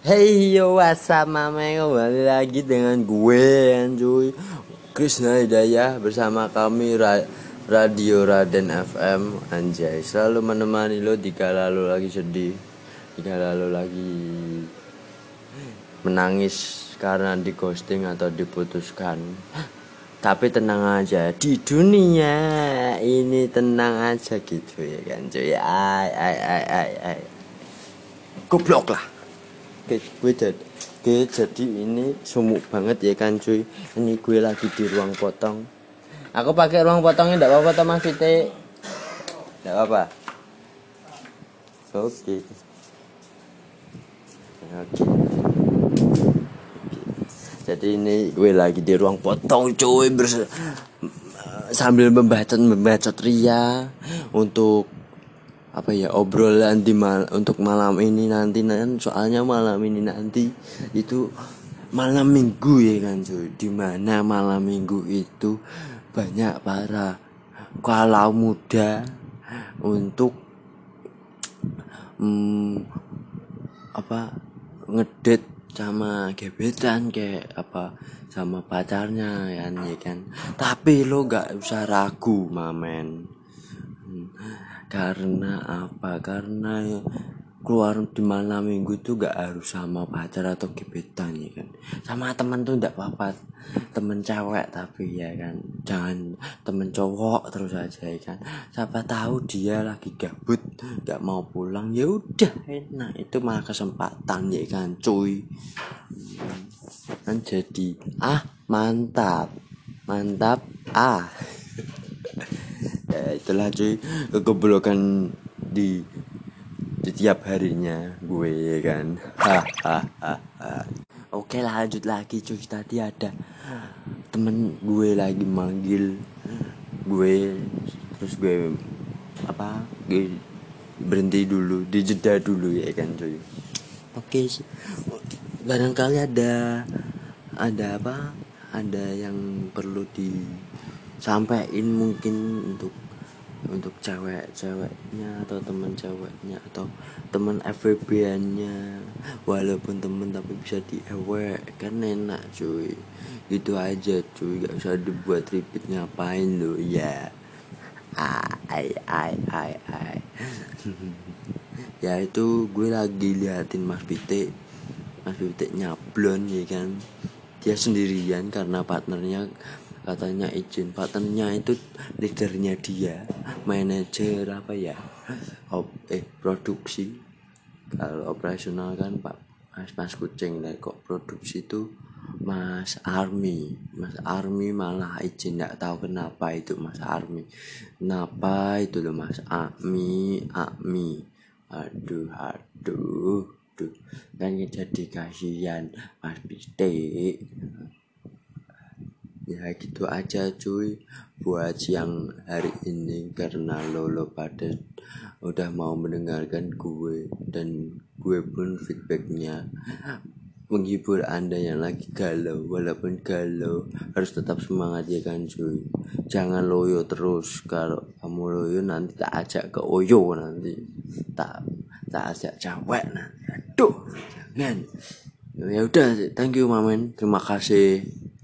Hey yo what's up mame kembali lagi dengan gue cuy Krisna Hidayah bersama kami Ra Radio Raden FM Anjay selalu menemani lo jika lalu lagi sedih Jika lalu lagi menangis karena di ghosting atau diputuskan. Tapi tenang aja di dunia ini tenang aja gitu ya kan cuy ay ay ay ay ay goblok lah Oke, gue jadi gue jadi ini sumuk banget ya kan cuy. Ini gue lagi di ruang potong. Aku pakai ruang potongnya enggak apa-apa toh mas Fite enggak apa-apa? Oke. Oke. Jadi ini gue lagi di ruang potong cuy bers sambil membacot membacot ria untuk apa ya obrolan di mal untuk malam ini nanti kan soalnya malam ini nanti itu malam minggu ya kan cuy. Di mana malam minggu itu banyak para kalau muda untuk hmm, apa ngedet sama gebetan kayak apa sama pacarnya kan ya kan. Tapi lo gak usah ragu mamen karena apa? Karena keluar di malam minggu itu gak harus sama pacar atau gebetan ya kan? Sama teman tuh gak apa-apa. Temen cewek tapi ya kan? Jangan temen cowok terus aja ya kan? Siapa tahu dia lagi gabut gak mau pulang ya udah enak. Itu malah kesempatan ya kan cuy? Kan jadi ah mantap. Mantap ah itulah cuy kegoblokan di di tiap harinya gue ya kan? Hahaha oke lanjut lagi cuy. Tadi ada temen gue lagi manggil gue terus gue apa gue berhenti dulu dijeda dulu ya kan cuy? Oke barangkali ada ada apa ada yang perlu disampaikan mungkin untuk cewek-ceweknya atau teman ceweknya atau teman FVB nya walaupun temen tapi bisa di kan enak cuy. Gitu aja cuy. Gak usah dibuat ribet. Ngapain lo ya. Ai ai ai ai. Ya itu gue lagi liatin Mas Pite Mas Pite nyablon ya kan. Dia sendirian karena partnernya katanya izin partnernya itu leadernya dia manajer apa ya? Op, eh produksi. Kalau operasional kan pak mas mas kucing lah kok produksi itu mas army. Mas army malah izin nggak tahu kenapa itu mas army. Kenapa itu loh mas Ami Ami? Aduh aduh aduh. Kan jadi kasihan mas Bistik ya gitu aja cuy. Buat siang hari ini karena lo lo pada udah mau mendengarkan gue dan gue pun feedbacknya menghibur anda yang lagi galau. Walaupun galau harus tetap semangat ya kan cuy? Jangan loyo terus. Kalau kamu loyo nanti tak ajak ke oyo nanti. Tak tak ajak cewek nanti. Aduh jangan. Ya udah thank you mamen. Terima kasih